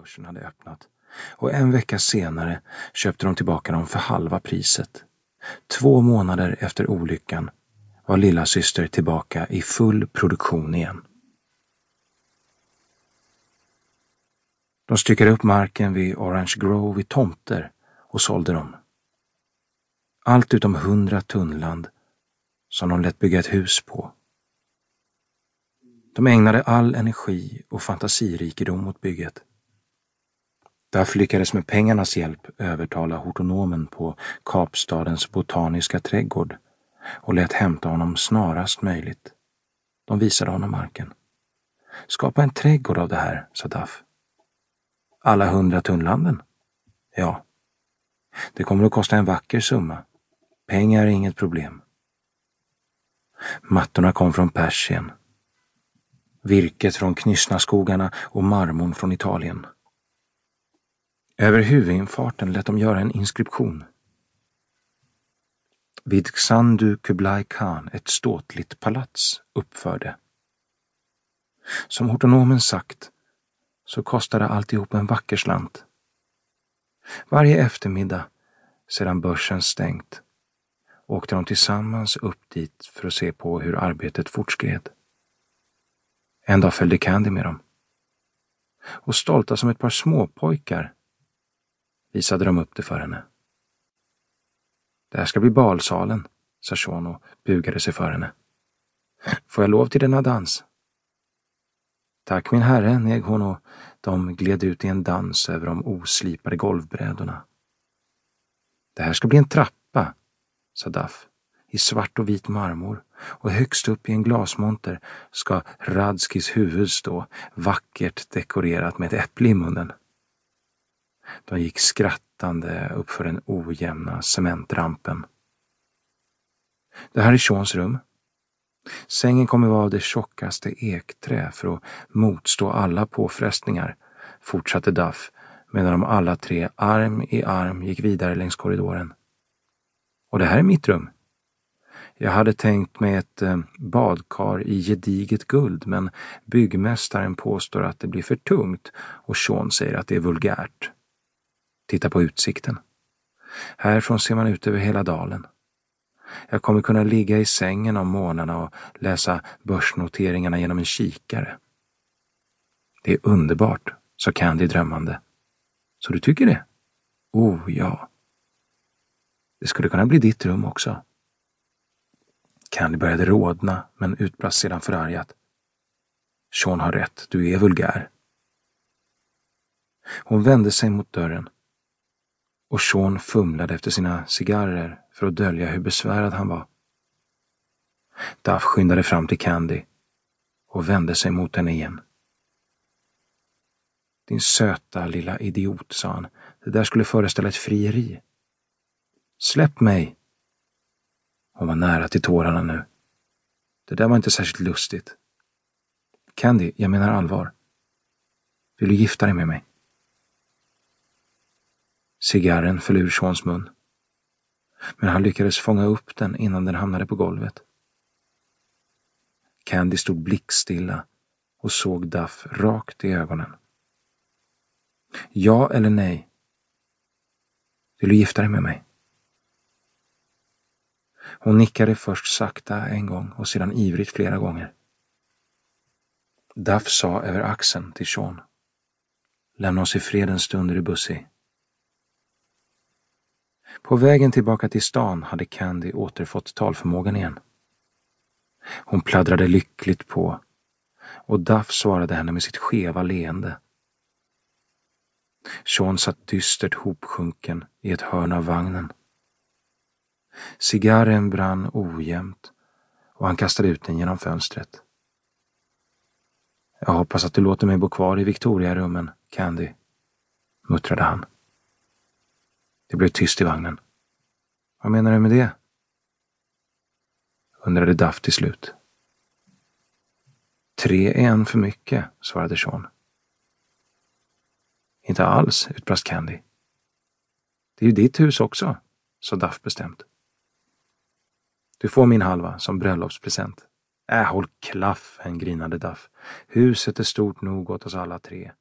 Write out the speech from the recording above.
börsen hade öppnat och en vecka senare köpte de tillbaka dem för halva priset. Två månader efter olyckan var lilla syster tillbaka i full produktion igen. De styckade upp marken vid Orange Grove i tomter och sålde dem. Allt utom hundra tunnland som de lät bygga ett hus på. De ägnade all energi och fantasirikedom åt bygget. Duff lyckades med pengarnas hjälp övertala hortonomen på Kapstadens botaniska trädgård och lät hämta honom snarast möjligt. De visade honom marken. Skapa en trädgård av det här, sa Duff. Alla hundra tunnlanden? Ja. Det kommer att kosta en vacker summa. Pengar är inget problem. Mattorna kom från Persien. Virket från Knysnaskogarna och marmorn från Italien. Över huvudinfarten lät de göra en inskription. Vid Xandu Kublai Khan ett ståtligt palats uppförde. Som hortonomen sagt så kostade alltihop en vacker slant. Varje eftermiddag sedan börsen stängt åkte de tillsammans upp dit för att se på hur arbetet fortskred. En dag följde Candy med dem. Och stolta som ett par småpojkar visade de upp det för henne. Det här ska bli balsalen, sa Sean och bugade sig för henne. Får jag lov till denna dans? Tack min herre, neg hon och de gled ut i en dans över de oslipade golvbrädorna. Det här ska bli en trappa, sa Duff, i svart och vit marmor och högst upp i en glasmonter ska Radskis huvud stå, vackert dekorerat med ett äpple i munnen. De gick skrattande uppför den ojämna cementrampen. Det här är Seans rum. Sängen kommer vara av det tjockaste ekträ för att motstå alla påfrestningar, fortsatte Duff medan de alla tre arm i arm gick vidare längs korridoren. Och det här är mitt rum. Jag hade tänkt mig ett eh, badkar i gediget guld men byggmästaren påstår att det blir för tungt och Sean säger att det är vulgärt. Titta på utsikten. Härifrån ser man ut över hela dalen. Jag kommer kunna ligga i sängen om morgnarna och läsa börsnoteringarna genom en kikare. Det är underbart, sa Candy drömmande. Så du tycker det? Oh, ja. Det skulle kunna bli ditt rum också. Candy började rodna, men utbrast sedan förargat. Sean har rätt, du är vulgär. Hon vände sig mot dörren och Sean fumlade efter sina cigarrer för att dölja hur besvärad han var. Duff skyndade fram till Candy och vände sig mot henne igen. Din söta lilla idiot, sa han. Det där skulle föreställa ett frieri. Släpp mig! Hon var nära till tårarna nu. Det där var inte särskilt lustigt. Candy, jag menar allvar. Vill du gifta dig med mig? Cigarren föll ur Seans mun. Men han lyckades fånga upp den innan den hamnade på golvet. Candy stod blickstilla och såg Duff rakt i ögonen. Ja eller nej? Vill du gifta dig med mig? Hon nickade först sakta en gång och sedan ivrigt flera gånger. Duff sa över axeln till Sean. Lämna oss i fred en stund, Rubussi. På vägen tillbaka till stan hade Candy återfått talförmågan igen. Hon pladdrade lyckligt på och Duff svarade henne med sitt skeva leende. Sean satt dystert hopsjunken i ett hörn av vagnen. Cigarren brann ojämnt och han kastade ut den genom fönstret. Jag hoppas att du låter mig bo kvar i Victoriarummen, Candy, muttrade han. Det blev tyst i vagnen. Vad menar du med det? undrade Duff till slut. Tre är en för mycket, svarade Sean. Inte alls, utbrast Candy. Det är ju ditt hus också, sa Duff bestämt. Du får min halva som bröllopspresent. Äh, håll klaffen, grinade Duff. Huset är stort nog åt oss alla tre.